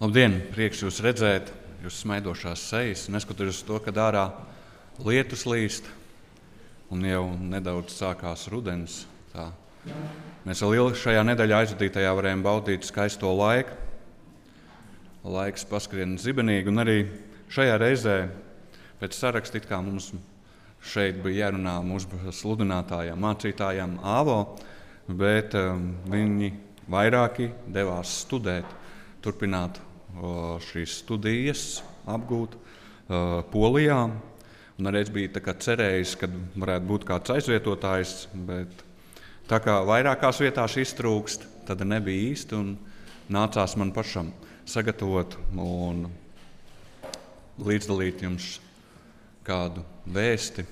Labdien, prieks jūs redzēt, jūs smaidošās sejas, neskatoties uz to, ka ārā lietus līst un jau nedaudz sākās rudens. Tā. Mēs vēl ilgi šajā nedēļā aizvadītajā varējām baudīt skaisto laiku. Laiks paskrien zibenīgi, un arī šajā reizē pēc saraksta, kā mums šeit bija jārunā mūsu sludinātājām, mācītājām, AVO, bet um, viņi vairāki devās studēt, turpināt šīs studijas apgūt Polijā. Un arī es biju cerējis, ka varētu būt kāds aizvietotājs, bet tā kā vairākās vietās iztrūkst, tad nebija īsti. Nācās man pašam sagatavot un līdzdalīt jums kādu vēsti.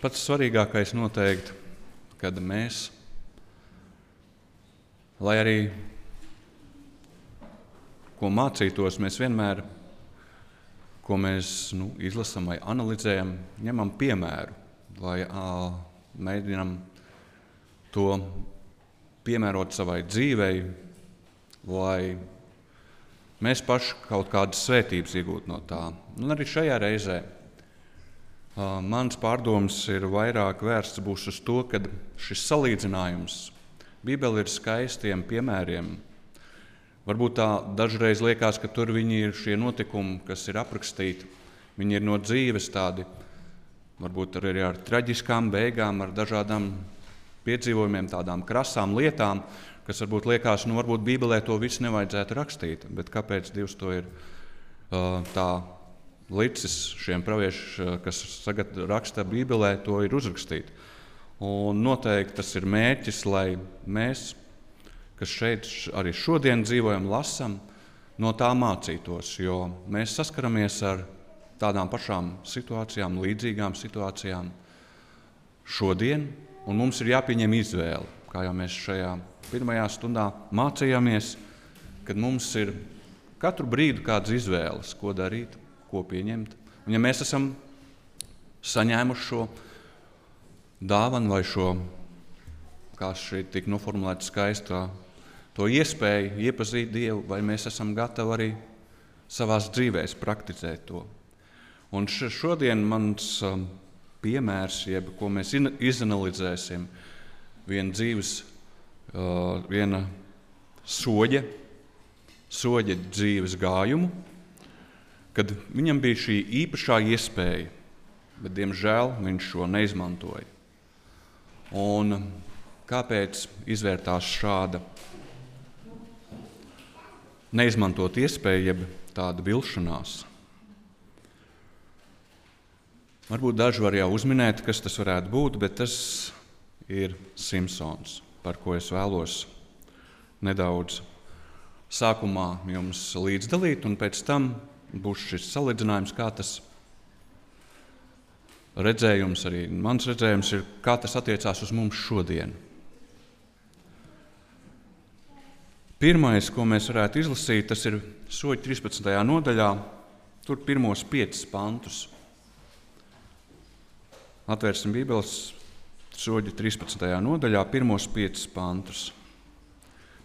Pats svarīgākais noteikti, kad mēs, lai arī ko mācītos, mēs vienmēr, ko mēs nu, izlasām vai analizējam, ņemam piemēru, lai uh, mēģinām to piemērot savai dzīvei, lai mēs paši kaut kādas svētības iegūtu no tā. Un arī šajā reizē uh, mans pārdoms ir vairāk vērsts uz to, ka šis salīdzinājums Bībelē ir skaistiem piemēriem Varbūt tā dažreiz liekas, ka tur ir šie notikumi, kas ir aprakstīti. Viņi ir no dzīves tādi, varbūt arī ar traģiskām beigām, ar dažādām piedzīvojumiem, tādām krasām lietām, kas varbūt liekas, nu, varbūt Bībelē to visu nevajadzētu rakstīt. Bet kāpēc Dievs to ir tā licis šiem praviešiem, kas sagat, raksta Bībelē, to ir uzrakstīt? Un noteikti tas ir mērķis, lai mēs kas šeit arī šodien dzīvojam, lasām, no tā mācītos. Jo mēs saskaramies ar tādām pašām situācijām, līdzīgām situācijām šodien, un mums ir jāpieņem izvēle. Kā jau mēs šajā pirmajā stundā mācījāmies, kad mums ir katru brīdi kādas izvēles, ko darīt, ko pieņemt. Un, ja mēs esam saņēmuši šo dāvanu vai šo, kā šeit tika noformulēta skaistā to iespēju iepazīt Dievu, vai mēs esam gatavi arī savā dzīvē prakticēt to. Un šodien mans um, piemērs, jeb ko mēs izanalizēsim, viena dzīves, uh, viena soļa, soļa dzīves gājumu, kad viņam bija šī īpašā iespēja, bet diemžēl viņš šo neizmantoja. Un kāpēc izvērtās šāda neizmantot iespēju, jeb tāda vilšanās. Varbūt daži var jau uzminēt, kas tas varētu būt, bet tas ir Simpsons, par ko es vēlos nedaudz sākumā jums līdzdalīt, un pēc tam būs šis salīdzinājums, kā tas redzējums, arī mans redzējums ir, kā tas attiecās uz mums šodien. Pirmais, ko mēs varētu izlasīt, tas ir soļi 13. nodaļā, tur pirmos piecus pantus. Atvērsim Bībeles soļi 13. nodaļā, pirmos piecus pantus.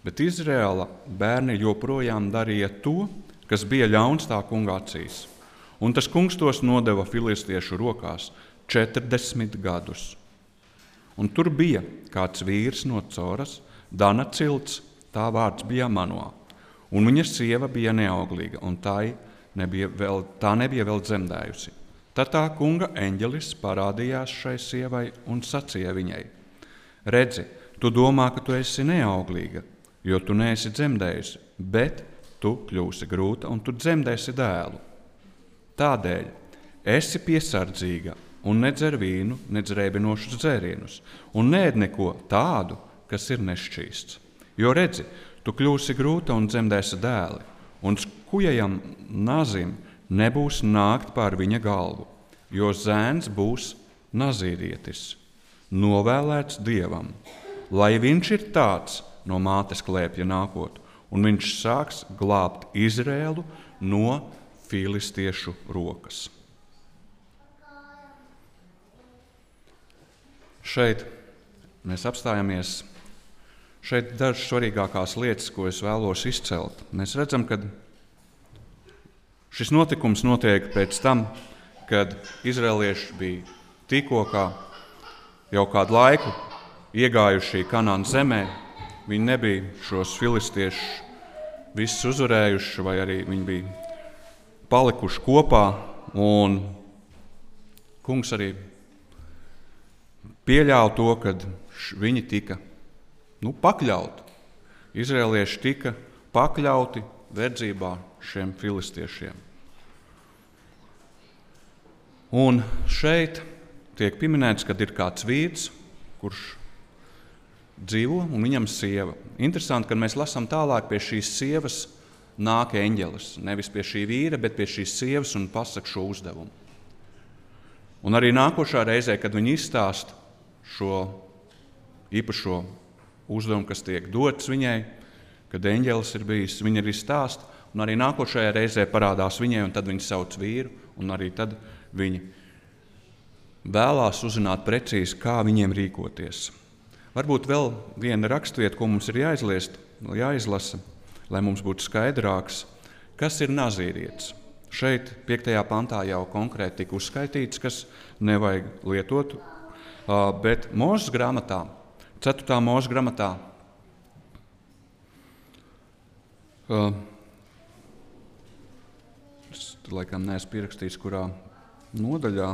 Bet Izraēla bērni joprojām darīja to, kas bija ļauns tā kunga acīs. Un tas kungs tos nodeva filistiešu rokās 40 gadus. Un tur bija kāds vīrs no Coras, Dana Cilts, Tā vārds bija Manoā. Un viņa sieva bija neauglīga, un tā nebija vēl, tā nebija vēl dzemdējusi. Tad tā kunga eņģelis parādījās šai sievai un sacīja viņai: Redzi, tu domā, ka tu esi neauglīga, jo tu neesi dzemdējusi, bet tu kļūsi grūta un tu dzemdēsi dēlu. Tādēļ esi piesardzīga un nedzer vīnu, nedz rēbinošus dzērienus, un nēd neko tādu, kas ir nešķīsts Jo redzi, tu kļūsi grūta un dzemdēsi dēli, un skujajam nazim nebūs nākt pār viņa galvu, jo zēns būs nazīrietis, novēlēts dievam, lai viņš ir tāds no mātes klēpja nākot, un viņš sāks glābt Izrēlu no filistiešu rokas. Šeit mēs apstājamies Šeit dažas svarīgākās lietas, ko es vēlos izcelt. Mēs redzam, ka šis notikums notiek pēc tam, kad izrēlieši bija tikko jau kādu laiku iegājuši Kanānas zemē. Viņi nebija šos filistiešus visus uzvarējuši, vai arī viņi bija palikuši kopā. Un kungs arī pieļāva to, ka viņi tika nu, pakļauti. Izrēlieši tika pakļauti verdzībā šiem filistiešiem. Un šeit tiek pieminēts, ka ir kāds vīrs, kurš dzīvo un viņam ir sieva. Interesanti, ka mēs lasām tālāk pie šīs sievas nāk eņģelis. Nevis pie šī vīra, bet pie šīs sievas un pasaka šo uzdevumu. Un arī nākošā reizē, kad viņi izstāsta šo īpašo uzdevumu, kas tiek dots viņai, kad eņģelis ir bijis, viņa arī stāsta. Un arī nākošajā reizē parādās viņai, un tad viņa sauc vīru, un arī tad viņi vēlās uzzināt precīzi, kā viņiem rīkoties. Varbūt vēl viena raksturvieta, ko mums ir jāizliest, jāizlasa, lai mums būtu skaidrāks, kas ir nazīrietis. Šeit, 5. pantā, jau konkrēti tika uzskaitīts, kas nevajag lietot, bet mūža grāmatā, 4. mūža grāmatā, es laikam neesmu pierakstījis, kurā nodaļā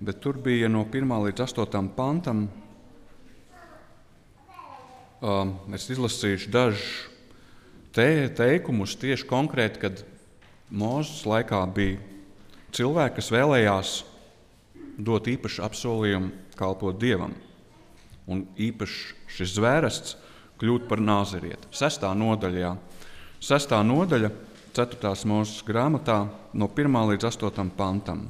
bet tur bija no 1 līdz 8 pantam. Es izlasīšu dažus te, teikumus tieši konkrēti, kad Mozus laikā bija cilvēki, kas vēlējās dot īpašu apsolījumu kalpot dievam. Un īpaši šis zvērsts kļūt par nāzerieti. Sestā nodaļā, sestā nodaļa, 4. mūža grāmatā, no 1 līdz 8 pantam.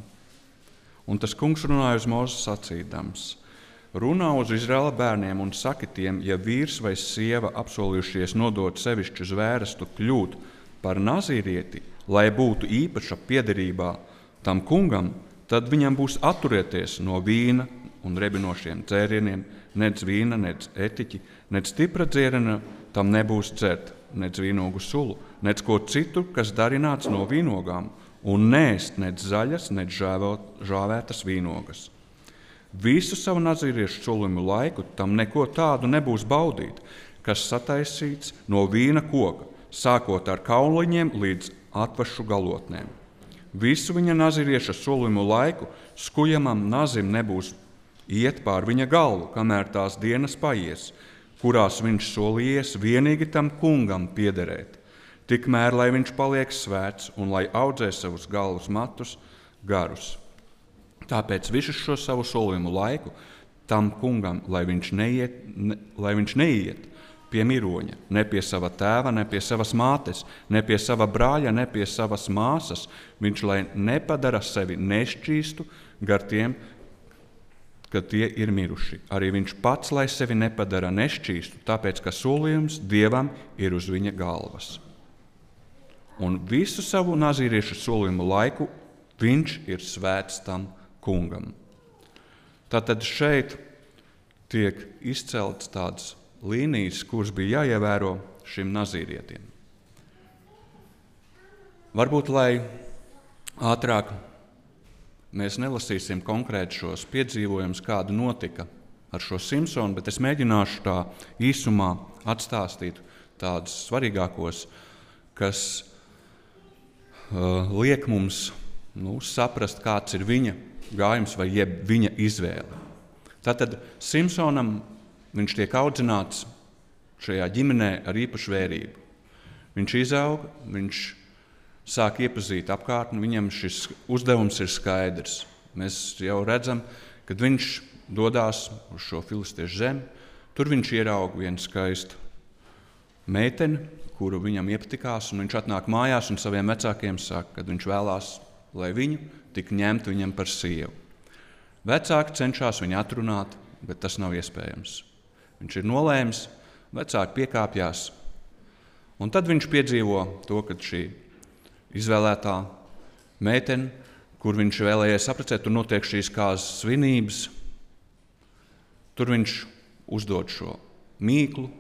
Un tas kungs runāja uz mūžu sacīdams: Runā uz Izraēla bērniem un saki tiem, ja vīrs vai sieva apsolījušies nodot sevišķu zvērstu kļūt par nazīrieti, lai būtu īpaša piederībā tam kungam, tad viņam būs atturēties no vīna un rebinošiem dzērieniem, nec vīna, nec etiķi, nec stipra dzēriena tam nebūs dzert, nec vīnogu sulu, nec ko citu, kas darināts no vīnogām un nēst nec zaļas, nec žāvētas vīnogas. Visu savu nazīriešu solījumu laiku tam neko tādu nebūs baudīt, kas sataisīts no vīna koka, sākot ar kauliņiem līdz atvašu galotnēm. Visu viņa nazīrieša solījumu laiku skujamam nazim nebūs iet pār viņa galvu, kamēr tās dienas paies, kurās viņš solījies vienīgi tam kungam piederēt tikmēr lai viņš paliek svēts un lai audzē savus galvas matus garus. Tāpēc visu šo savu solījumu laiku tam kungam, lai viņš neiet, ne, lai viņš neiet pie miroņa, ne pie sava tēva, ne pie savas mātes, ne pie sava brāļa, ne pie savas māsas, viņš lai nepadara sevi nešķīstu gar tiem, ka tie ir miruši. Arī viņš pats lai sevi nepadara nešķīstu, tāpēc ka solījums Dievam ir uz viņa galvas un visu savu nazīriešu solījumu laiku viņš ir svēts tam kungam. Tātad šeit tiek izceltas tādas līnijas, kuras bija jāievēro šim nazīrietim. Varbūt, lai ātrāk mēs nelasīsim konkrēti šos piedzīvojumus, kāda notika ar šo Simpsonu, bet es mēģināšu tā īsumā atstāstīt tādus svarīgākos, kas uh, liek mums nu, saprast, kāds ir viņa gājums vai viņa izvēle. Tātad Simpsonam viņš tiek audzināts šajā ģimenē ar īpašu vērību. Viņš izaug, viņš sāk iepazīt apkārtni, viņam šis uzdevums ir skaidrs. Mēs jau redzam, kad viņš dodas uz šo filistiešu zemi, tur viņš ieraudzīja vienu skaistu meiteni, kuru viņam iepatikās, viņš atnāk mājās un saviem vecākiem saka, ka viņš vēlās, lai viņu tik ņemtu viņam par sievu. Vecāki cenšas viņu atrunāt, bet tas nav iespējams. Viņš ir nolēmis, vecāki piekāpjas, un tad viņš piedzīvo to, ka šī izvēlētā meitene, kur viņš vēlējies apprecēt, tur notiek šīs kāzas svinības. Tur viņš uzdod šo mīklu,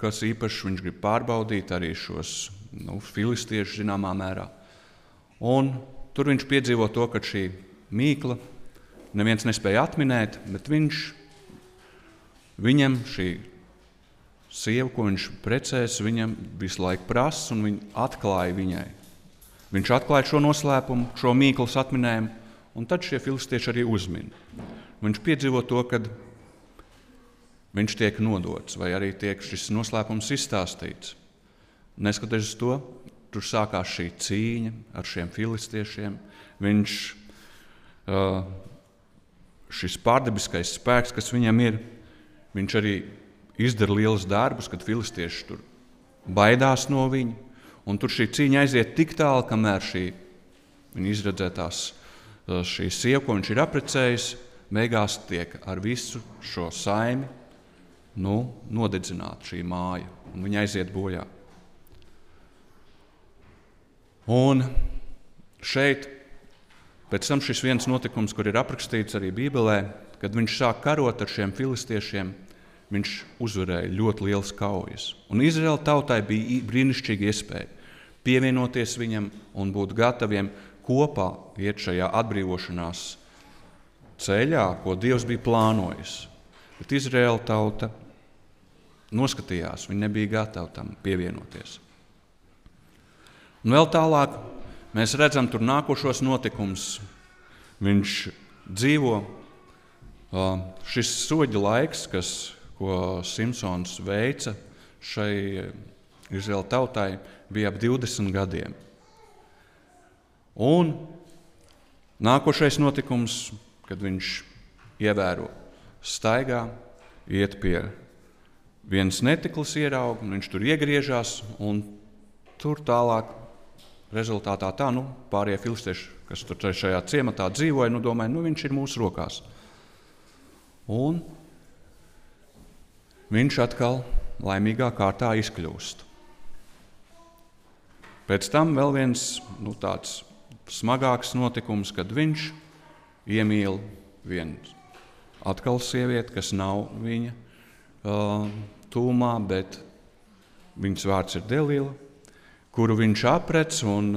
kas īpaši viņš grib pārbaudīt arī šos nu, filistiešus zināmā mērā. Un tur viņš piedzīvo to, ka šī mīkla neviens nespēja atminēt, bet viņš, viņam šī sieva, ko viņš precēs, viņam visu laiku prasa, un viņa atklāja viņai. Viņš atklāja šo noslēpumu, šo mīklas atminējumu, un tad šie filistieši arī uzmin. Viņš piedzīvo to, ka viņš tiek nodots, vai arī tiek šis noslēpums izstāstīts. Neskatoties uz to, tur sākās šī cīņa ar šiem filistiešiem. Viņš, šis pārdabiskais spēks, kas viņam ir, viņš arī izdara lielus darbus, kad filistieši tur baidās no viņa. Un tur šī cīņa aiziet tik tālu, kamēr šī viņa izredzētās šī sieva, ko viņš ir apprecējis, beigās tiek ar visu šo saimi nu, nodedzināta šī māja, un viņa aiziet bojā. Un šeit, pēc tam šis viens notikums, kur ir aprakstīts arī Bībelē, kad viņš sāk karot ar šiem filistiešiem, viņš uzvarēja ļoti liels kaujas. Un Izraēla tautai bija brīnišķīga iespēja pievienoties viņam un būt gataviem kopā iet šajā atbrīvošanās ceļā, ko Dievs bija plānojis. Bet Izraēla tauta noskatījās, viņi nebija gatavi tam pievienoties. Un vēl tālāk mēs redzam tur nākošos notikumus. Viņš dzīvo šis soļu laiks, kas ko Simpsons veica šai Izraēla tautai, bija ap 20 gadiem. Un nākošais notikums, kad viņš ievēro staigā, iet pie vienas netiklas ierauga, viņš tur iegriežas, un tur tālāk rezultātā tā, nu, pārējie filistieši, kas tur šajā ciematā dzīvoja, nu, domāja, nu, viņš ir mūsu rokās. Un viņš atkal laimīgā kārtā izkļūst. Pēc tam vēl viens nu, tāds smagāks notikums, kad viņš iemīl vienu atkal sievieti, kas nav viņa uh, tūmā, bet viņas vārds ir Delila, kuru viņš aprec un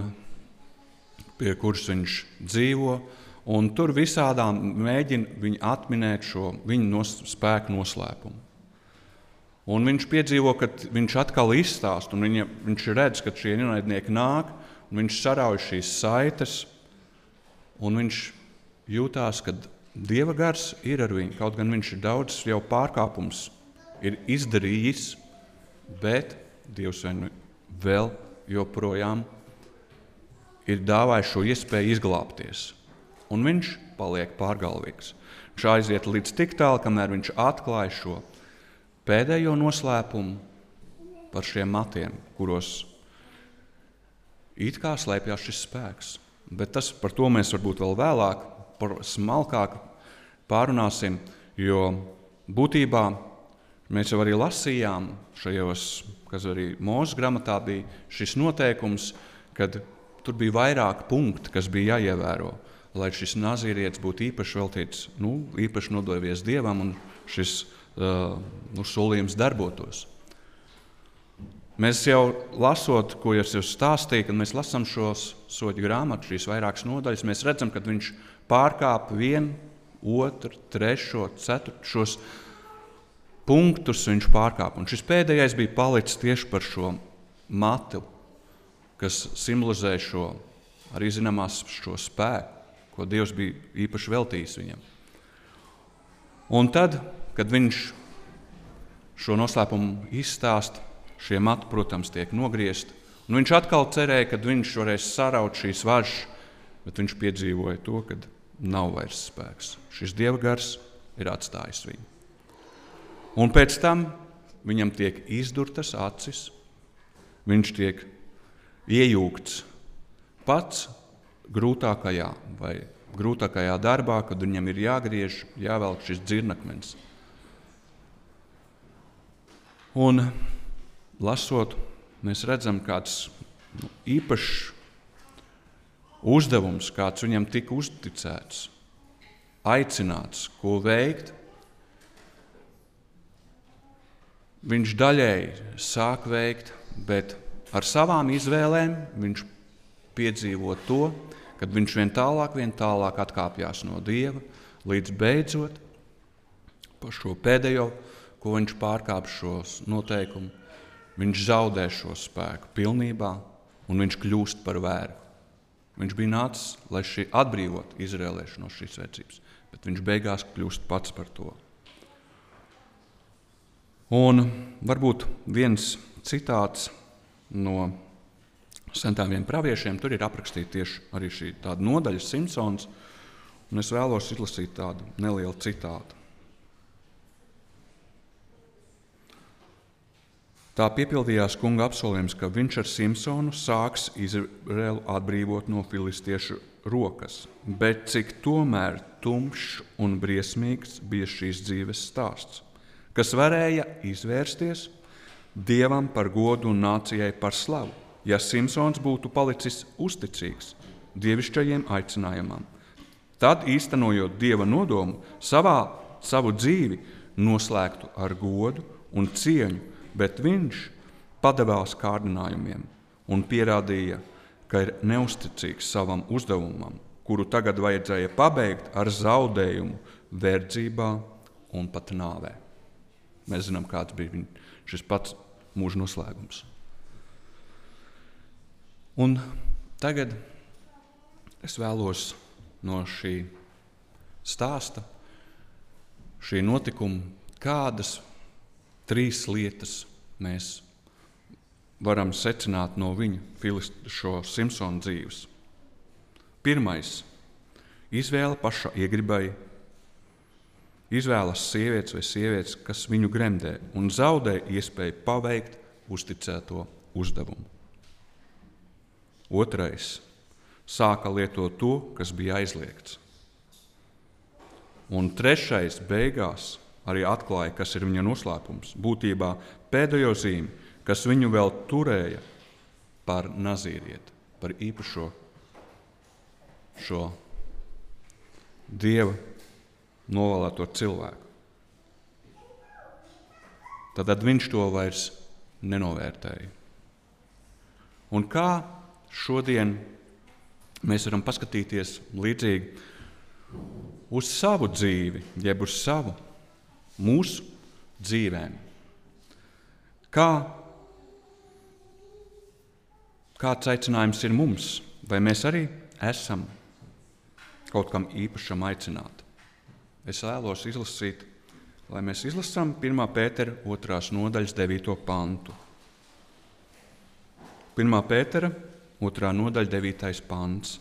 pie kuras viņš dzīvo. Un tur visādām mēģina atminēt šo viņa nos, spēku noslēpumu. Un viņš piedzīvo, ka viņš atkal izstāsta, un viņa, viņš redz, ka šie ienaidnieki nāk, un viņš sarauj šīs saites, un viņš jūtās, ka Dieva gars ir ar viņu. Kaut gan viņš ir daudz jau pārkāpums ir izdarījis, bet Dievs vēl joprojām ir dāvājis šo iespēju izglābties. Un viņš paliek pārgalvīgs. Viņš aiziet līdz tik tālu, kamēr viņš atklāja šo pēdējo noslēpumu par šiem matiem, kuros it kā slēpjas šis spēks. Bet tas, par to mēs varbūt vēl vēlāk, par smalkāk pārunāsim, jo būtībā mēs jau arī lasījām šajos, kas arī mūsu grāmatā bija šis noteikums, kad tur bija vairāk punktu, kas bija jāievēro, lai šis nazīrietis būtu īpaši veltīts, nu, īpaši nodevies Dievam un šis nu, solījums darbotos. Mēs jau lasot, ko es jau stāstīju, kad mēs lasām šos soļu grāmatu, šīs vairākas nodaļas, mēs redzam, ka viņš pārkāpa vienu, otru, trešo, ceturto šos punktus. Viņš pārkāpa. Un šis pēdējais bija palicis tieši par šo matu, kas simbolizē šo arī zināmās šo spēku, ko Dievs bija īpaši veltījis viņam. Un tad Kad viņš šo noslēpumu izstāsta, šie mati, protams, tiek nogriezti. Un viņš atkal cerēja, ka viņš varēs saraut šīs važas, bet viņš piedzīvoja to, ka nav vairs spēks. Šis dieva gars ir atstājis viņu. Un pēc tam viņam tiek izdurtas acis, viņš tiek iejūgts pats grūtākajā vai grūtākajā darbā, kad viņam ir jāgriež, jāvelk šis dzirnakmens. Un, lasot, mēs redzam, kāds nu, īpašs uzdevums, kāds viņam tika uzticēts, aicināts, ko veikt. viņš daļēji sāk veikt, bet ar savām izvēlēm viņš piedzīvo to, kad viņš vien tālāk, vien tālāk atkāpjas no Dieva, līdz beidzot par šo pēdējo, ko viņš pārkāpj šos noteikumus, viņš zaudē šo spēku pilnībā un viņš kļūst par vērgu. Viņš bija nācis, lai šī atbrīvotu izrēliešu no šīs vecības, bet viņš beigās kļūst pats par to. Un varbūt viens citāts no sentāmiem praviešiem, tur ir aprakstīta tieši arī šī nodaļa, Simpsons. Es vēlos izlasīt tādu nelielu citātu. Tā piepildījās kunga apsolījums, ka viņš ar Simpsonu sāks Izraelu atbrīvot no filistiešu rokas. Bet cik tomēr tumšs un briesmīgs bija šīs dzīves stāsts kas varēja izvērsties dievam par godu un nācijai par slavu, ja Simpsons būtu palicis uzticīgs dievišķajiem aicinājumam. Tad, īstenojot dieva nodomu, savā, savu dzīvi noslēgtu ar godu un cieņu, bet viņš padevās kārdinājumiem un pierādīja, ka ir neusticīgs savam uzdevumam, kuru tagad vajadzēja pabeigt ar zaudējumu, verdzībā un pat nāvē. Mēs zinām, kāds bija viņa, šis pats mūža noslēgums. Un tagad es vēlos no šī stāsta, šī notikuma, kādas trīs lietas mēs varam secināt no viņa šo Simpsona dzīves. Pirmais - izvēle paša iegribai izvēlas sievietes vai sievietes, kas viņu gremdē un zaudē iespēju paveikt uzticēto uzdevumu. Otrais - sāka lietot to, kas bija aizliegts. Un trešais - beigās arī atklāja, kas ir viņa noslēpums. Būtībā pēdējo zīmi, kas viņu vēl turēja par nazīrieti, par īpašo šo dieva novēlēto cilvēku. Tad, tad viņš to vairs nenovērtēja. Un kā šodien mēs varam paskatīties līdzīgi uz savu dzīvi, jeb uz savu mūsu dzīvēm? Kā, kāds aicinājums ir mums? Vai mēs arī esam kaut kam īpašam aicināti? es vēlos izlasīt, lai mēs izlasām 1. pētera 2. nodaļas 9. pantu. 1. pētera 2. nodaļa 9. pants.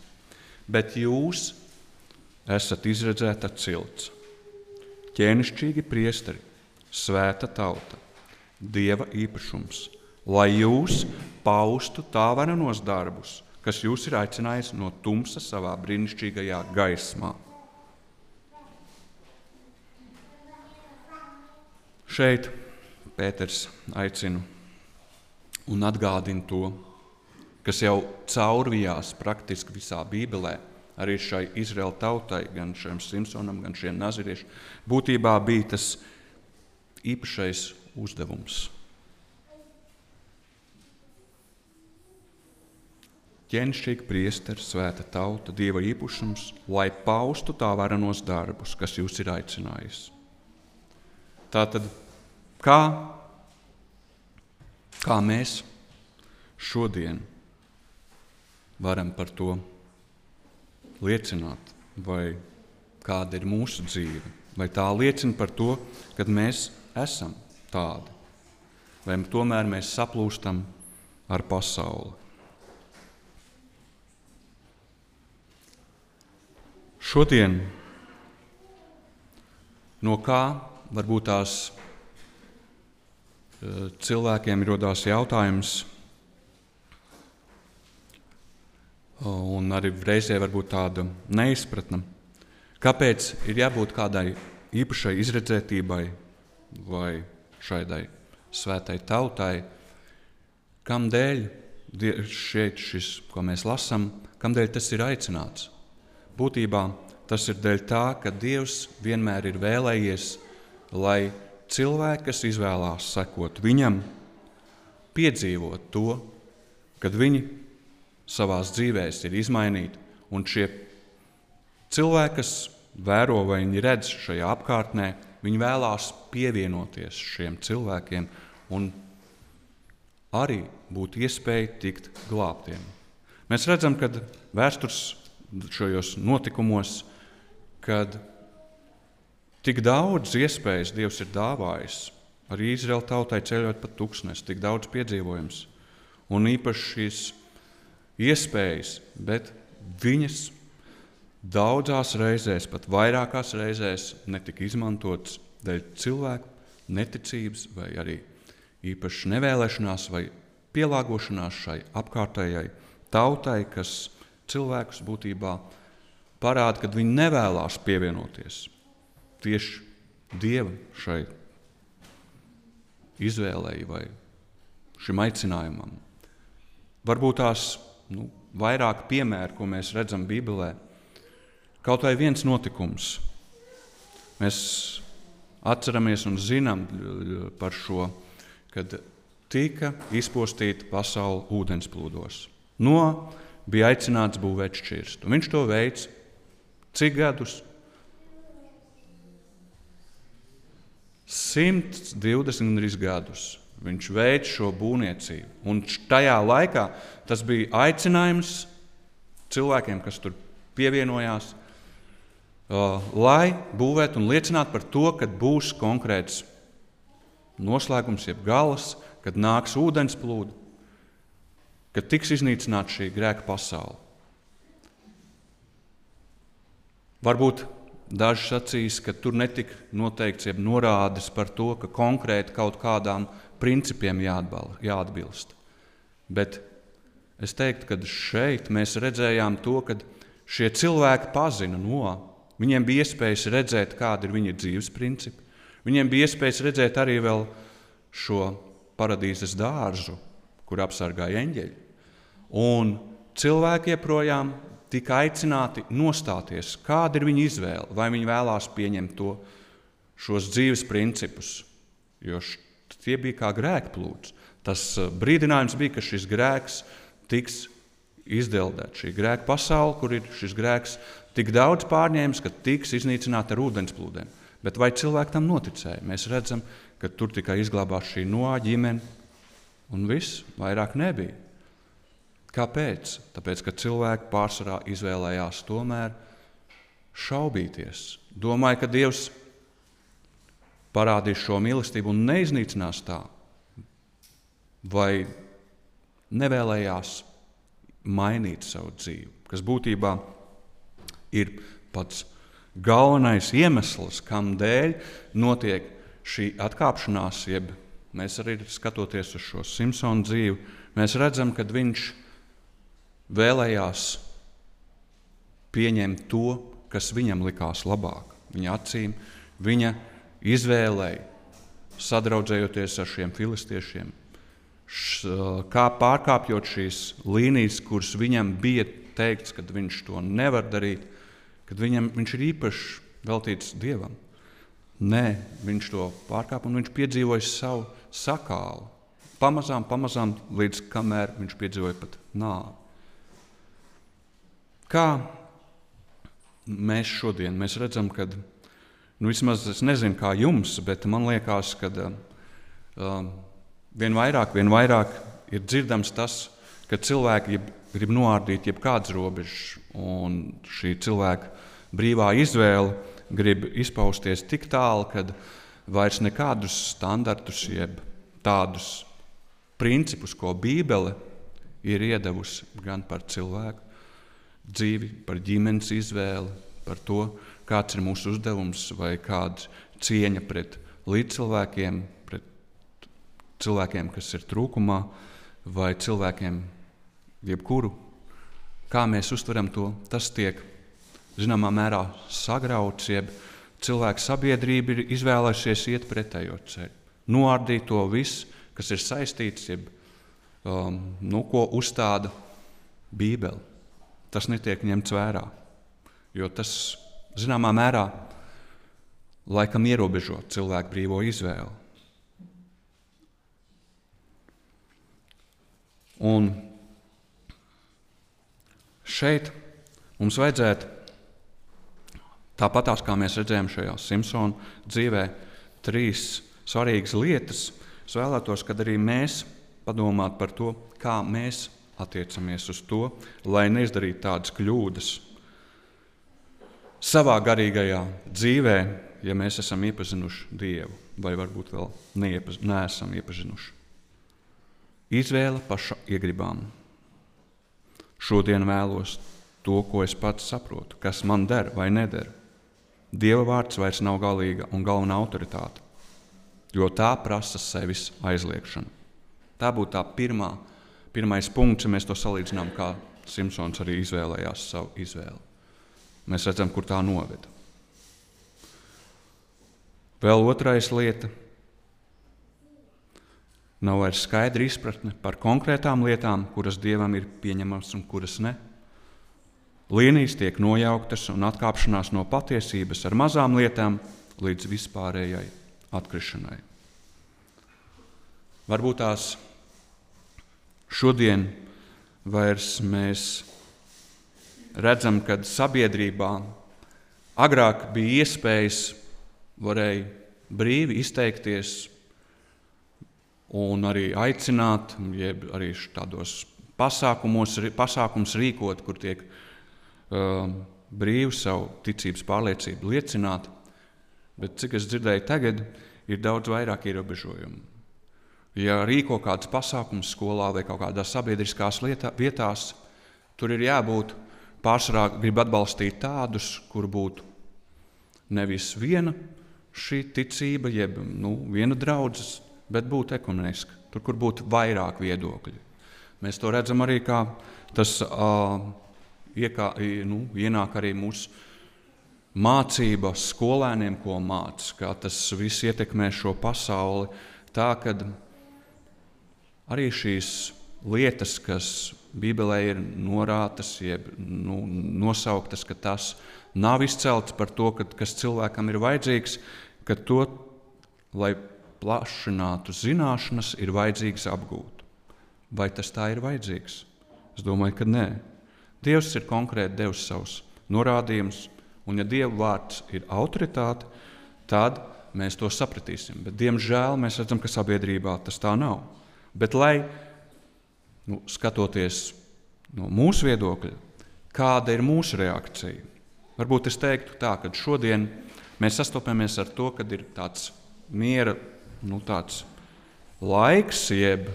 Bet jūs esat izredzēta cilts, ķēnišķīgi priesteri, svēta tauta, dieva īpašums, lai jūs paustu tā varenos darbus, kas jūs ir aicinājis no tumsas savā brīnišķīgajā gaismā. Šeit Pēters aicina un atgādina to, kas jau caurvijās praktiski visā Bībelē, arī šai Izraēla tautai, gan šiem Simpsonam, gan šiem naziriešiem, būtībā bija tas īpašais uzdevums. Ķēnišķīgi priesteri, svēta tauta, dieva īpašums, lai paustu tā varenos darbus, kas jūs ir aicinājis. Tātad Kā, kā mēs šodien varam par to liecināt, vai kāda ir mūsu dzīve, vai tā liecina par to, ka mēs esam tādi, vai tomēr mēs saplūstam ar pasauli. Šodien no kā varbūt tās cilvēkiem radās jautājums, un arī reizē varbūt tāda neizpratne, kāpēc ir jābūt kādai īpašai izredzētībai vai šādai svētai tautai, kam dēļ šeit šis, ko mēs lasām, kam dēļ tas ir aicināts. Būtībā tas ir dēļ tā, ka Dievs vienmēr ir vēlējies, lai cilvēki, kas izvēlās sekot viņam, piedzīvot to, kad viņi savā dzīvēm ir izmainīti, un šie cilvēki, kas vēro vai redz šajā apkārtnē, viņi vēlās pievienoties šiem cilvēkiem un arī būt iespēja tikt glābtiem. Mēs redzam, ka vēstures šajos notikumos, kad tik daudz iespējas Dievs ir dāvājis, arī Izraēla tautai ceļot pa tūkstnesi, tik daudz piedzīvojums un īpaši šīs iespējas, bet viņas daudzās reizēs, pat vairākās reizēs, netika izmantotas dēļ cilvēku neticības, vai arī īpaši nevēlešanās vai pielāgošanās šai apkārtējai tautai, kas cilvēkus būtībā parāda, ka viņi nevēlas pievienoties tieši Dieva šai izvēlei vai šim aicinājumam. Varbūt tās nu, vairāk piemēru, ko mēs redzam Bībelē, kaut vai viens notikums. Mēs atceramies un zinām par šo, kad tika izpostīta pasaule ūdensplūdos. No bija aicināts būvēt šķirstu. Viņš to veids cik gadus? 120 gadus. Viņš veids šo būvniecību. Un tajā laikā tas bija aicinājums cilvēkiem, kas tur pievienojās, lai būvētu un liecinātu par to, ka būs konkrēts noslēgums, jeb galas, kad nāks ūdens plūdi, kad tiks iznīcināta šī grēka pasaule. Varbūt daži sacīs, ka tur netika noteikts jeb norādes par to, ka konkrēti kaut kādām principiem jāatbilst. Bet es teiktu, ka šeit mēs redzējām to, ka šie cilvēki pazina no. Viņiem bija iespējas redzēt, kāda ir viņa dzīves principi. Viņiem bija iespējas redzēt arī šo paradīzes dārzu, kur apsargāja eņģeļi. Un cilvēki joprojām tika aicināti nostāties, kāda ir viņa izvēle, vai viņi vēlās pieņemt to, šos dzīves principus, jo tie bija kā grēkplūds. Tas uh, brīdinājums bija, ka šis grēks tiks izdeldēts. Šī grēka pasaule, kur ir šis grēks, tik daudz pārņēmis, ka tiks iznīcināta ar ūdensplūdiem. Bet vai cilvēki tam noticēja? Mēs redzam, ka tur tikai izglābās šī noā ģimene, un viss vairāk nebija. Kāpēc? Tāpēc, ka cilvēki pārsvarā izvēlējās tomēr šaubīties. Domāju, ka Dievs parādīs šo mīlestību un neiznīcinās tā, vai nevēlējās mainīt savu dzīvi, kas būtībā ir pats galvenais iemesls, kādēļ notiek šī atkāpšanās, jeb mēs arī skatoties uz šo Simpsonu dzīvi, mēs redzam, ka viņš vēlējās pieņemt to, kas viņam likās labāk. Viņa acīm, viņa izvēlēja, sadraudzējoties ar šiem filistiešiem, kā pārkāpjot šīs līnijas, kuras viņam bija teikts, ka viņš to nevar darīt, kad viņam, viņš ir īpaši veltīts dievam. Nē, viņš to pārkāpa un viņš piedzīvoja savu sakālu. Pamazām, pamazām, līdz kamēr viņš piedzīvoja pat nāvi. Kā mēs šodien mēs redzam, ka nu, vismaz es nezinu, kā jums, bet man liekas, ka uh, vien vairāk, vien vairāk ir dzirdams tas, ka cilvēki grib noārdīt jebkādas robežas, un šī cilvēka brīvā izvēle grib izpausties tik tālu, ka vairs nekādus standartus, jeb tādus principus, ko Bībele ir iedevusi gan par cilvēku, dzīvi, par ģimenes izvēli, par to, kāds ir mūsu uzdevums vai kāda cieņa pret līdzcilvēkiem, cilvēkiem, kas ir trūkumā, vai cilvēkiem, jebkuru. Kā mēs uztveram to, tas tiek zināmā mērā sagrauts, jeb cilvēku sabiedrība ir izvēlējusies iet pretējo ceļu. Noārdīt to visu, kas ir saistīts, jeb um, nu, ko uzstāda Bībele tas netiek ņemts vērā. Jo tas, zināmā mērā, laikam ierobežo cilvēku brīvo izvēli. Un šeit mums vajadzētu, tāpatās kā mēs redzējām šajā Simpsona dzīvē, trīs svarīgas lietas. Es vēlētos, kad arī mēs padomātu par to, kā mēs attiecamies uz to, lai neizdarītu tādas kļūdas savā garīgajā dzīvē, ja mēs esam iepazinuši Dievu, vai varbūt vēl neesam iepazinuši. Izvēle paša iegribām. Šodien vēlos to, ko es pats saprotu, kas man der vai neder. Dieva vārds vairs nav galīga un galvenā autoritāte, jo tā prasa sevis aizliekšanu. Tā būtu tā pirmā, pirmais punkts, ja mēs to salīdzinām, kā Simpsons arī izvēlējās savu izvēli. Mēs redzam, kur tā noveda. Vēl otrais lieta Nav vairs skaidra izpratne par konkrētām lietām, kuras dievam ir pieņemamas un kuras ne. Līnijas tiek nojauktas un atkāpšanās no patiesības ar mazām lietām līdz vispārējai atkrišanai. Varbūt tās šodien vairs mēs redzam, ka sabiedrībā agrāk bija iespējas, varēja brīvi izteikties un arī aicināt, jeb arī tādos pasākumos, pasākums rīkot, kur tiek uh, brīvi savu ticības pārliecību liecināt. Bet cik es dzirdēju, tagad ir daudz vairāk ierobežojumu. Ja rīko kāds pasākums skolā vai kaut kādās sabiedriskās lietā, vietās, tur ir jābūt pārsvarā grib atbalstīt tādus, kur būtu nevis viena šī ticība, jeb nu, viena draudzes bet būtu ekumeniska, tur, kur būtu vairāk viedokļu. Mēs to redzam arī, kā tas uh, iekā, nu, ienāk arī mūsu mācības skolēniem, ko mācās, kā tas viss ietekmē šo pasauli. Tā ka arī šīs lietas, kas Bībelē ir norātas, jeb nu, nosauktas, ka tas nav izcelts par to, ka, kas cilvēkam ir vajadzīgs, ka to, lai paplašinātu zināšanas, ir vajadzīgs apgūt. Vai tas tā ir vajadzīgs? Es domāju, ka nē. Dievs ir konkrēti devis savus norādījumus, un ja Dieva vārds ir autoritāte, tad mēs to sapratīsim. Bet, diemžēl mēs redzam, ka sabiedrībā tas tā nav. Bet, lai nu, skatoties no mūsu viedokļa, kāda ir mūsu reakcija? Varbūt es teiktu tā, ka šodien mēs sastopamies ar to, ka ir tāds miera nu, tāds laiks, jeb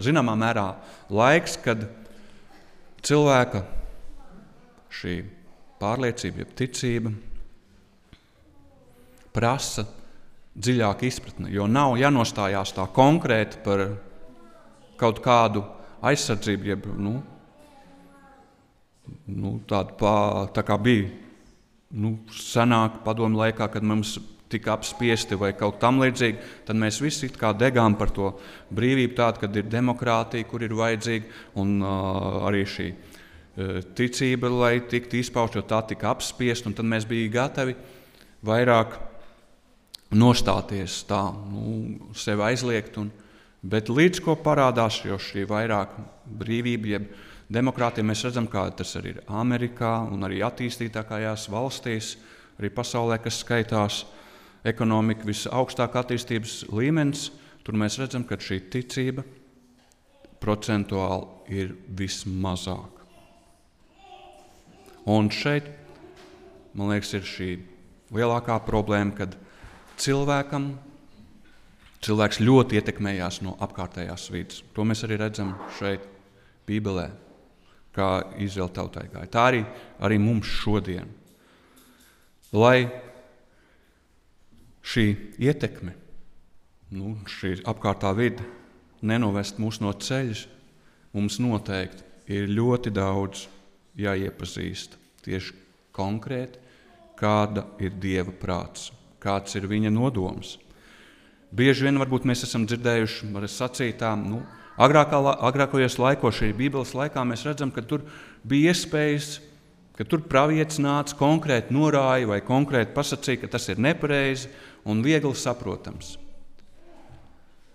zināmā mērā laiks, kad cilvēka šī pārliecība, jeb ticība prasa dziļāku izpratni, jo nav jānostājās tā konkrēti par kaut kādu aizsardzību, jeb nu, nu, tādu pā, tā kā bija nu, senāk padomu laikā, kad mums tika apspiesti vai kaut tam līdzīgi, tad mēs visi degām par to brīvību, tādu, kad ir demokrātija, kur ir vajadzīga, un uh, arī šī uh, ticība, lai tiktu izpausta, jo tā tika apspiesta, un tad mēs bijām gatavi vairāk nostāties tā, nu, sevi aizliegt. Un, bet līdz ko parādās šī vairāk brīvība, jeb demokrātija, mēs redzam, kā tas arī ir Amerikā un arī attīstītākajās valstīs, arī pasaulē, kas skaitās. Uh, ekonomika visaugstāk attīstības līmenis, tur mēs redzam, ka šī ticība procentuāli ir vismazāk. Un šeit, man liekas, ir šī lielākā problēma, kad cilvēkam cilvēks ļoti ietekmējās no apkārtējās vidas. To mēs arī redzam šeit, Bībelē, kā Izraēla tautai gāja. Tā arī, arī mums šodien. Lai šī ietekme, nu, šī apkārtā vide nenovest mūs no ceļa, mums noteikti ir ļoti daudz jāiepazīst tieši konkrēti, kāda ir Dieva prāts, kāds ir viņa nodoms. Bieži vien mēs esam dzirdējuši, var sacītām, nu, agrākā, agrākajos laikos, šī Bībeles laikā, mēs redzam, ka tur bija iespējas, ka tur pravietis nāca konkrēti norāja vai konkrēti pasakīja, ka tas ir nepareizi un viegli saprotams.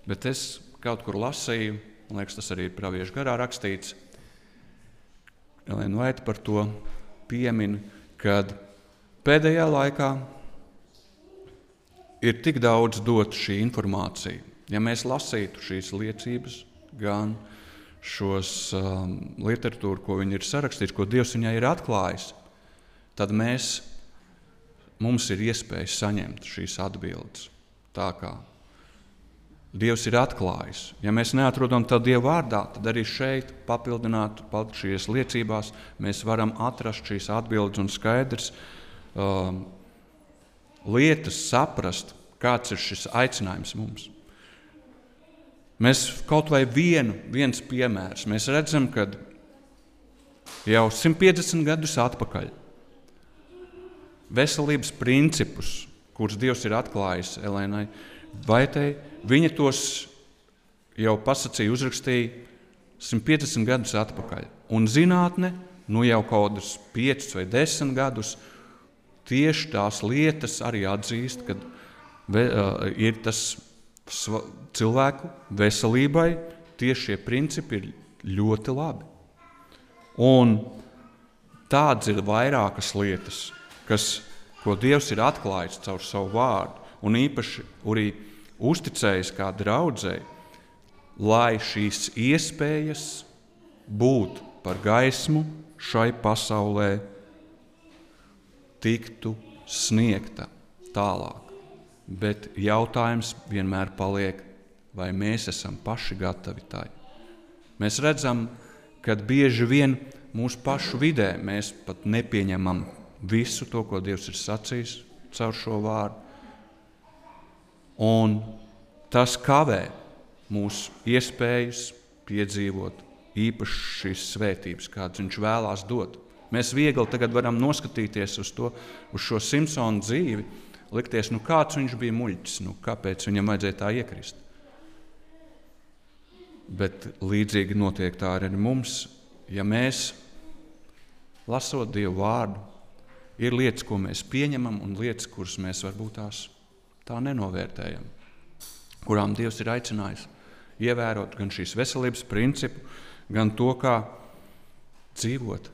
Bet es kaut kur lasīju, man liekas, tas arī ir praviešu garā rakstīts, Elēna Vaita par to piemin, kad pēdējā laikā ir tik daudz dot šī informācija. Ja mēs lasītu šīs liecības, gan šos um, literatūru, ko viņi ir sarakstījuši, ko Dievs viņai ir atklājis, tad mēs, mums ir iespēja saņemt šīs atbildes. Tā kā Dievs ir atklājis. Ja mēs neatrodam to Dieva vārdā, tad arī šeit, papildināt šīs liecībās, mēs varam atrast šīs atbildes un skaidrs um, lietas, saprast, kāds ir šis aicinājums mums. Mēs kaut vai vienu, viens piemērs, mēs redzam, ka jau 150 gadus atpakaļ veselības principus, kurus Dievs ir atklājis Elēnai Vaitai, viņa tos jau pasacīja, uzrakstīja 150 gadus atpakaļ. Un zinātne nu jau kaut kādus 5 vai 10 gadus tieši tās lietas arī atzīst, ka uh, ir tas cilvēku veselībai, tieši šie principi ir ļoti labi. Un tādas ir vairākas lietas, kas, ko Dievs ir atklājis caur savu vārdu, un īpaši arī uzticējis kā draudzēji, lai šīs iespējas būt par gaismu šai pasaulē tiktu sniegta tālāk. Bet jautājums vienmēr paliek, vai mēs esam paši gatavi tai. Mēs redzam, ka bieži vien mūsu pašu vidē mēs pat nepieņemam visu to, ko Dievs ir sacījis caur šo vārdu. Un tas kavē mūsu iespējas piedzīvot īpaši šīs svētības, kādas Viņš vēlās dot. Mēs viegli varam noskatīties uz, to, uz šo Simpsonu dzīvi, likties, nu kāds viņš bija muļķis, nu kāpēc viņam vajadzēja tā iekrist. Bet līdzīgi notiek tā arī mums, ja mēs, lasot Dievu vārdu, ir lietas, ko mēs pieņemam, un lietas, kuras mēs varbūt tās tā nenovērtējam, kurām Dievs ir aicinājis ievērot gan šīs veselības principu, gan to, kā dzīvot,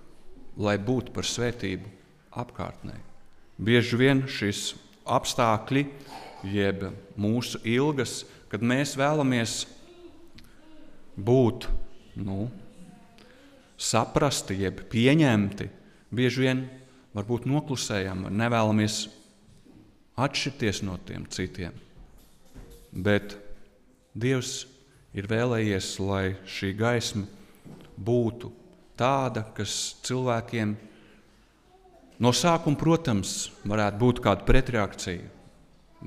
lai būtu par svētību apkārtnē. Bieži vien šis apstākļi, jeb mūsu ilgas, kad mēs vēlamies būt nu, saprasti, jeb pieņemti, bieži vien varbūt noklusējam, nevēlamies atšķirties no tiem citiem. Bet Dievs ir vēlējies, lai šī gaisma būtu tāda, kas cilvēkiem no sākuma, protams, varētu būt kāda pretreakcija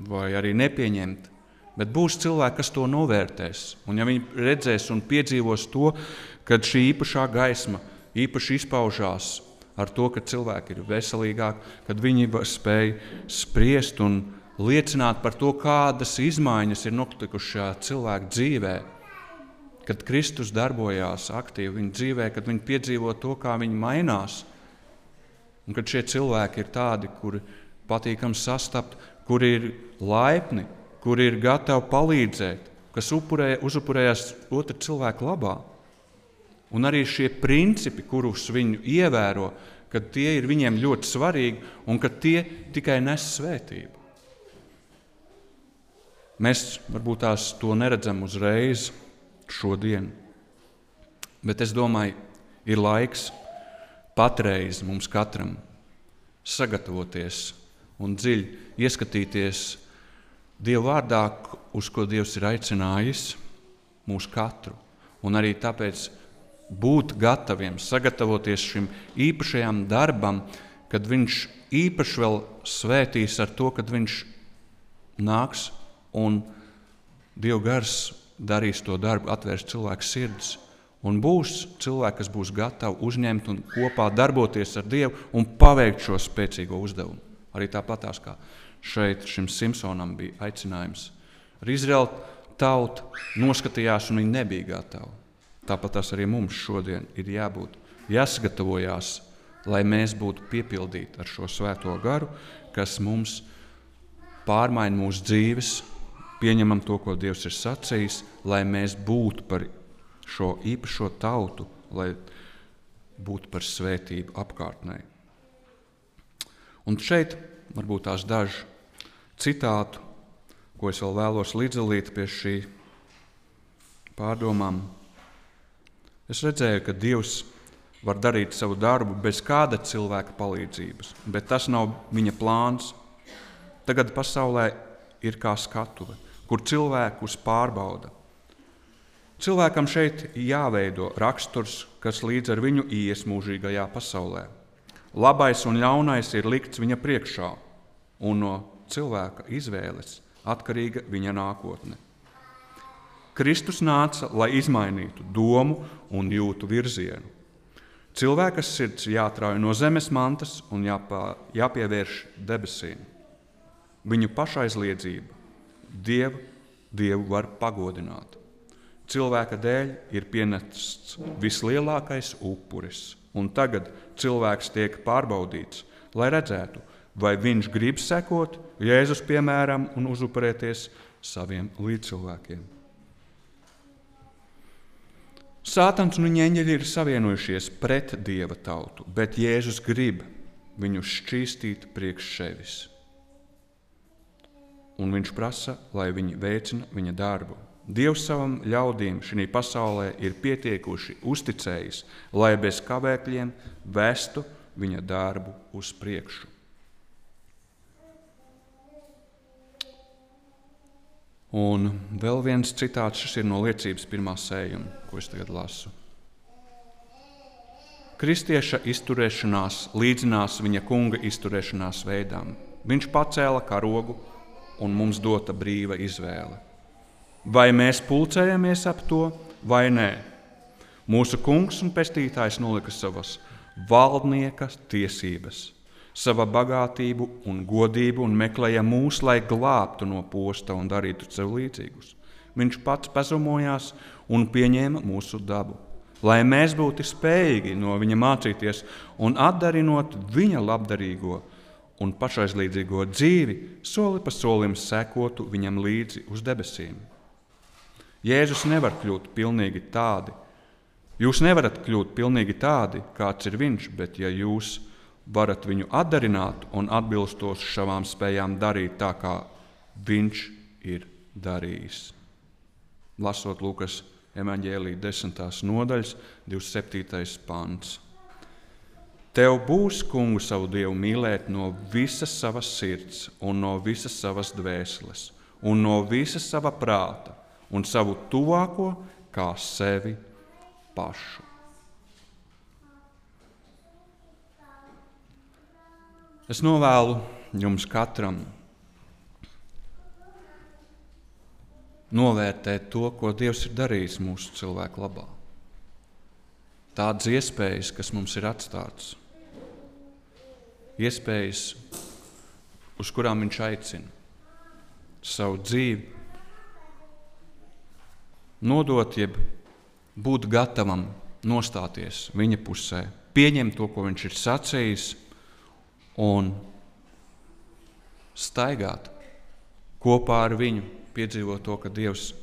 vai arī nepieņemta. Bet būs cilvēki, kas to novērtēs. Un, ja viņi redzēs un piedzīvos to, ka šī īpašā gaisma īpaši izpaužās ar to, ka cilvēki ir veselīgāki, kad viņi spēj spriest un liecināt par to, kādas izmaiņas ir notikušas šajā cilvēka dzīvē. Kad Kristus darbojās aktīvi viņa dzīvē, kad viņi piedzīvo to, kā viņi mainās, un kad šie cilvēki ir tādi, kuri patīkami sastapt, kuri ir laipni, kuri ir gatavi palīdzēt, kas upurē, uzupurējas otra cilvēka labā. Un arī šie principi, kurus viņi ievēro, ka tie ir viņiem ļoti svarīgi un ka tie tikai nes svētību. Mēs varbūt tās to neredzam uzreiz, šodien, bet es domāju, ir laiks patreiz mums katram sagatavoties un dziļi ieskatīties Dieva vārdā, uz ko Dievs ir aicinājis mūsu katru. Un arī tāpēc būt gataviem, sagatavoties šim īpašajam darbam, kad viņš īpaši vēl svētīs ar to, kad viņš nāks un Dieva gars darīs to darbu, atvērs cilvēku sirdis. Un būs cilvēki, kas būs gatavi uzņemt un kopā darboties ar Dievu un paveikt šo spēcīgo uzdevumu. Arī tāpatās kā šeit šim Simpsonam bija aicinājums. Ar Izraēlu tautu noskatījās, un viņi nebija gatavi. Tāpat tas arī mums šodien ir jābūt. Jāsagatavojās lai mēs būtu piepildīti ar šo svēto garu, kas mums pārmaina mūsu dzīves, pieņemam to, ko Dievs ir sacījis, lai mēs būtu par šo īpašo tautu, lai būtu par svētību apkārtnē. Un šeit varbūt tās daži citātu, ko es vēl vēlos līdzdalīt pie šī pārdomām. Es redzēju, ka Dievs var darīt savu darbu bez kāda cilvēka palīdzības, bet tas nav viņa plāns. Tagad pasaulē ir kā skatuve, kur cilvēkus pārbauda. Cilvēkam šeit jāveido raksturs, kas līdz ar viņu ies mūžīgajā pasaulē. Labais un ļaunais ir likts viņa priekšā, un no cilvēka izvēles atkarīga viņa nākotne. Kristus nāca, lai izmainītu domu un jūtu virzienu. Cilvēka sirds jāatrauj no zemes mantas un jāpā, jāpievērš debesīm. Viņu pašaizliedzība Dievu, Dievu var pagodināt. Cilvēka dēļ ir pienests vislielākais upuris, un tagad cilvēks tiek pārbaudīts, lai redzētu, vai viņš grib sekot Jēzus piemēram un uzupurēties saviem līdzcilvēkiem. Sātans un viņa eņģeļi ir savienojušies pret dieva tautu, bet Jēzus grib viņu šķīstīt priekš sevis. Un viņš prasa, lai viņi veicina viņa darbu. Dievs savam ļaudīm šajā pasaulē ir pietiekuši uzticējis, lai bez kavēkļiem vestu viņa darbu uz priekšu. Un vēl viens citāts, šis ir no liecības pirmā sējuma, ko es tagad lasu. Kristieša izturēšanās līdzinās viņa kunga izturēšanās veidām. Viņš pacēla karogu un mums dota brīva izvēle. Vai mēs pulcējamies ap to vai nē? Mūsu kungs un pestītājs nolika savas valdnieka tiesības sava bagātību un godību un meklēja mūs, lai glābtu no posta un darītu sev līdzīgus. Viņš pats pazemojās un pieņēma mūsu dabu, lai mēs būtu spējīgi no viņa mācīties un atdarinot viņa labdarīgo un pašaizlīdzīgo dzīvi, soli pa solim sekotu viņam līdzi uz debesīm. Jēzus nevar kļūt pilnīgi tādi. Jūs nevarat kļūt pilnīgi tādi, kāds ir viņš, bet ja jūs esat varat viņu atdarināt un atbilstoši savām spējām darīt tā, kā viņš ir darījis. Lasot Lukas evanģēlīja 10. nodaļas, 27. pants. Tev būs, kungu, savu dievu mīlēt no visas savas sirds, un no visas savas dvēseles, un no visas sava prāta, un savu tuvāko kā sevi pašu. Es novēlu jums katram novērtēt to, ko Dievs ir darījis mūsu cilvēku labā. Tādas iespējas, kas mums ir atstātas, iespējas, uz kurām Viņš aicina savu dzīvi, nodot, jeb būt gatavam nostāties Viņa pusē, pieņemt to, ko Viņš ir sacījis un staigāt kopā ar viņu, piedzīvot to, ka Dievs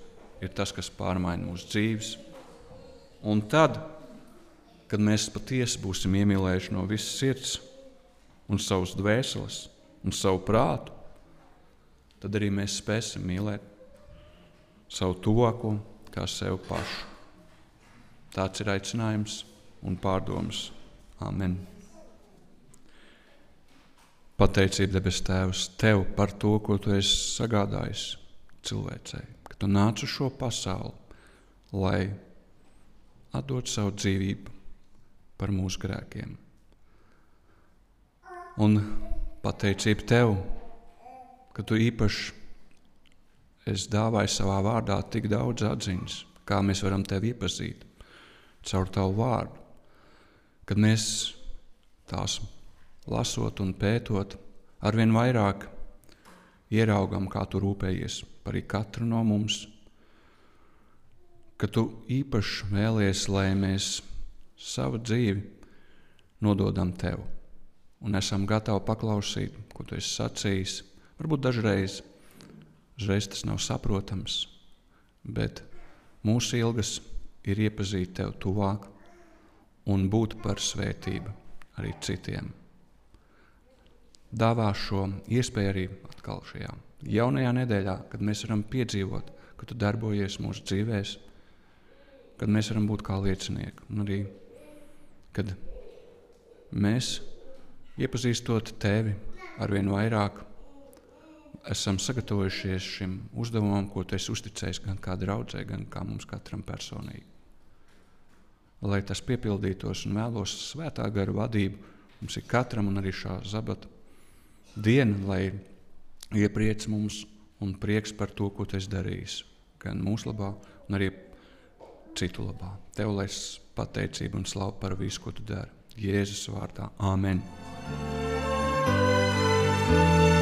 ir tas, kas pārmaina mūsu dzīves. Un tad, kad mēs patiesi būsim iemīlējuši no visas sirds, un savas dvēseles un savu prātu, tad arī mēs spēsim mīlēt savu tuvāko kā sevi pašu. Tāds ir aicinājums un pārdoms. Amen. Pateicība, debes Tēvs, Tev par to, ko Tu esi sagādājis cilvēcei, ka Tu nāc uz šo pasauli, lai atdot savu dzīvību par mūsu grēkiem. Un pateicība Tev, ka Tu īpaši esi dāvājis savā vārdā tik daudz atziņas, kā mēs varam Tevi iepazīt caur Tavu vārdu, kad mēs tās lasot un pētot, arvien vairāk ieraugam, kā tu rūpējies par katru no mums. Ka tu īpaši vēlies, lai mēs savu dzīvi nododam tev. Un esam gatavi paklausīt, ko tu esi sacījis. Varbūt dažreiz, dažreiz tas nav saprotams, bet mūsu ilgas ir iepazīt tevi tuvāk un būt par svētību arī citiem. Dāvā šo iespēju arī atkal šajā jaunajā nedēļā, kad mēs varam piedzīvot, ka tu darbojies mūsu dzīvēm, kad mēs varam būt kā liecinieki. Un arī, kad mēs, iepazīstot tevi ar vien vairāk, esam sagatavojušies šim uzdevumam, ko tu esi uzticējis gan kā draudzē, gan kā mums katram personīgi. Lai tas piepildītos un vēlos svētā gara vadību, mums ir katram un arī šā zabata diena, lai iepriec mums un prieks par to, ko tu esi darījis. Gan mūsu labā, gan arī citu labā. Tev lai pateicība un slava par visu, ko tu dari. Jēzus vārdā. Āmen! thank you